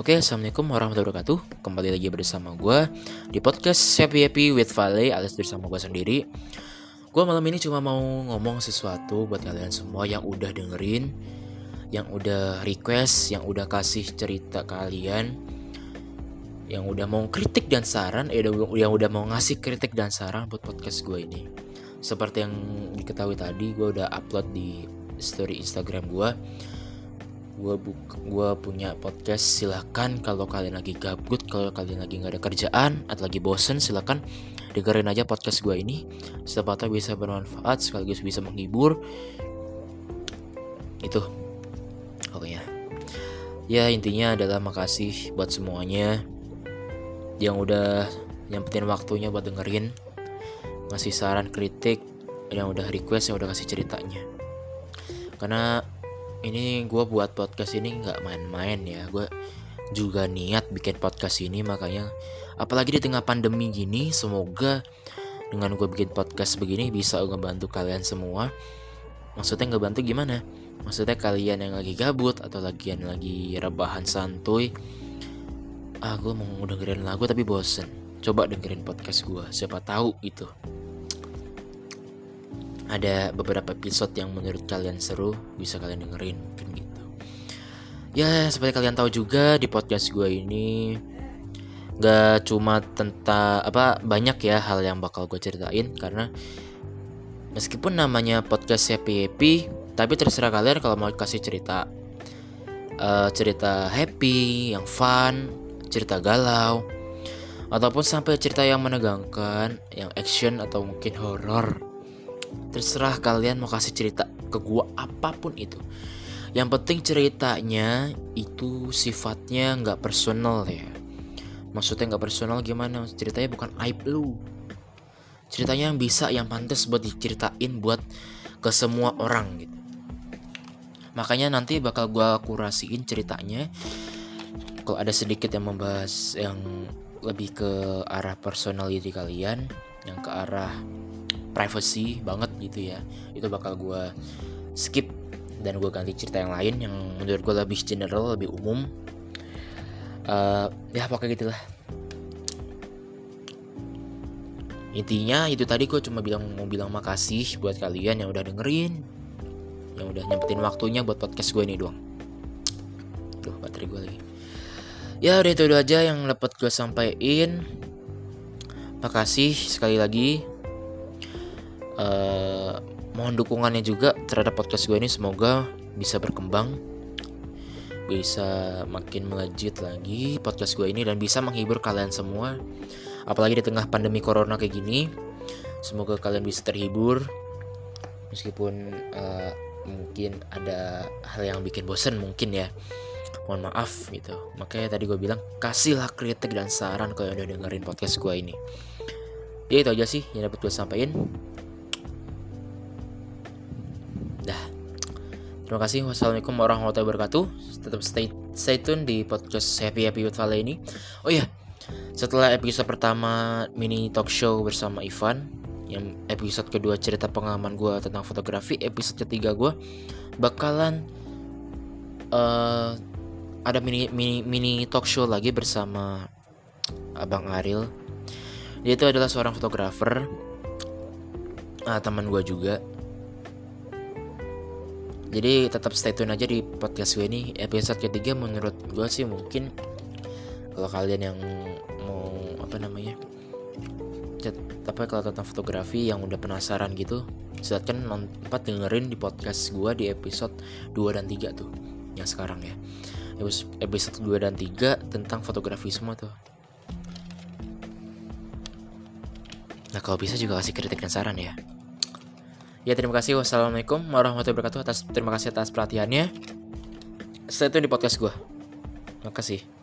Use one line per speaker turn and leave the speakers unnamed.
Oke, Assalamualaikum warahmatullahi wabarakatuh. Kembali lagi bersama gue Di podcast Happy Happy with Vale Alias bersama gue sendiri. Gue malam ini cuma mau ngomong sesuatu Buat kalian semua yang udah dengerin Yang udah request Yang udah kasih cerita kalian Yang udah mau kritik dan saran eh, Yang udah mau ngasih kritik dan saran Buat podcast gue ini. Seperti yang diketahui tadi Gue udah upload di story Instagram gue gue gue punya podcast silahkan kalau kalian lagi gabut kalau kalian lagi nggak ada kerjaan atau lagi bosen silahkan dengerin aja podcast gue ini. Siapa tahu bisa bermanfaat sekaligus bisa menghibur. Itu pokoknya. Ya intinya adalah makasih buat semuanya yang udah nyempetin waktunya buat dengerin ngasih saran kritik yang udah request yang udah kasih ceritanya. Karena ini gue buat podcast ini nggak main-main ya. Gue juga niat bikin podcast ini makanya apalagi di tengah pandemi gini semoga dengan gue bikin podcast begini bisa ngebantu kalian semua. Maksudnya ngebantu gimana? Maksudnya kalian yang lagi gabut atau lagi yang lagi rebahan santuy ah gue mau dengerin lagu tapi bosen. Coba dengerin podcast gue siapa tahu gitu ada beberapa episode yang menurut kalian seru bisa kalian dengerin mungkin gitu. Ya seperti kalian tahu juga di podcast gue ini gak cuma tentang apa banyak ya hal yang bakal gue ceritain karena meskipun namanya podcast happy happy tapi terserah kalian kalau mau kasih cerita uh, cerita happy yang fun cerita galau ataupun sampai cerita yang menegangkan yang action atau mungkin horror terserah kalian mau kasih cerita ke gua apa pun itu. Yang penting ceritanya itu sifatnya nggak personal ya. Maksudnya nggak personal gimana? Ceritanya bukan aib lu. Ceritanya yang bisa yang pantas buat diceritain buat ke semua orang gitu. Makanya nanti bakal gua kurasiin ceritanya. Kalau ada sedikit yang membahas yang lebih ke arah personality kalian yang ke arah privacy banget gitu ya. Itu bakal gue skip dan gue ganti cerita yang lain yang menurut gue lebih general lebih umum. Uh, ya pokoknya gitulah. Intinya itu tadi gue cuma bilang mau bilang makasih buat kalian yang udah dengerin yang udah nyempetin waktunya buat podcast gue ini doang. Tuh baterai gue lagi. Ya udah itu aja yang dapat gue sampaikan. Makasih sekali lagi uh, mohon dukungannya juga terhadap podcast gue ini. Semoga bisa berkembang bisa makin melejit lagi podcast gue ini dan bisa menghibur kalian semua. Apalagi di tengah pandemi corona kayak gini semoga kalian bisa terhibur. Meskipun uh, mungkin ada hal yang bikin bosen mungkin ya. Mohon maaf gitu. Makanya tadi gue bilang kasihlah kritik dan saran kalau udah dengerin podcast gue ini. Ya itu aja sih yang dapat gue sampaikan Terima kasih. Wassalamualaikum warahmatullahi wabarakatuh. Tetap stay stay tune di podcast Happy Happy with Vale ini. Oh iya, setelah episode pertama mini talk show bersama Ivan, yang episode kedua cerita pengalaman gue tentang fotografi, episode ketiga gue bakalan uh, ada mini mini mini talk show lagi bersama Abang Aril. Dia itu adalah seorang fotografer, uh, teman gue juga jadi tetap stay tune aja di podcast gue ini. Episode ketiga menurut gue sih mungkin kalau kalian yang mau apa namanya tapi kalau tentang fotografi yang udah penasaran gitu silakan nonton dengerin di podcast gue di episode 2 dan 3 tuh yang sekarang ya. Episode 2 dan 3 tentang fotografi semua tuh. Nah kalau bisa juga kasih kritik dan saran ya Ya terima kasih. Wassalamualaikum warahmatullahi wabarakatuh. Atas terima kasih atas perhatiannya. Stay tune di podcast gue. Terima kasih.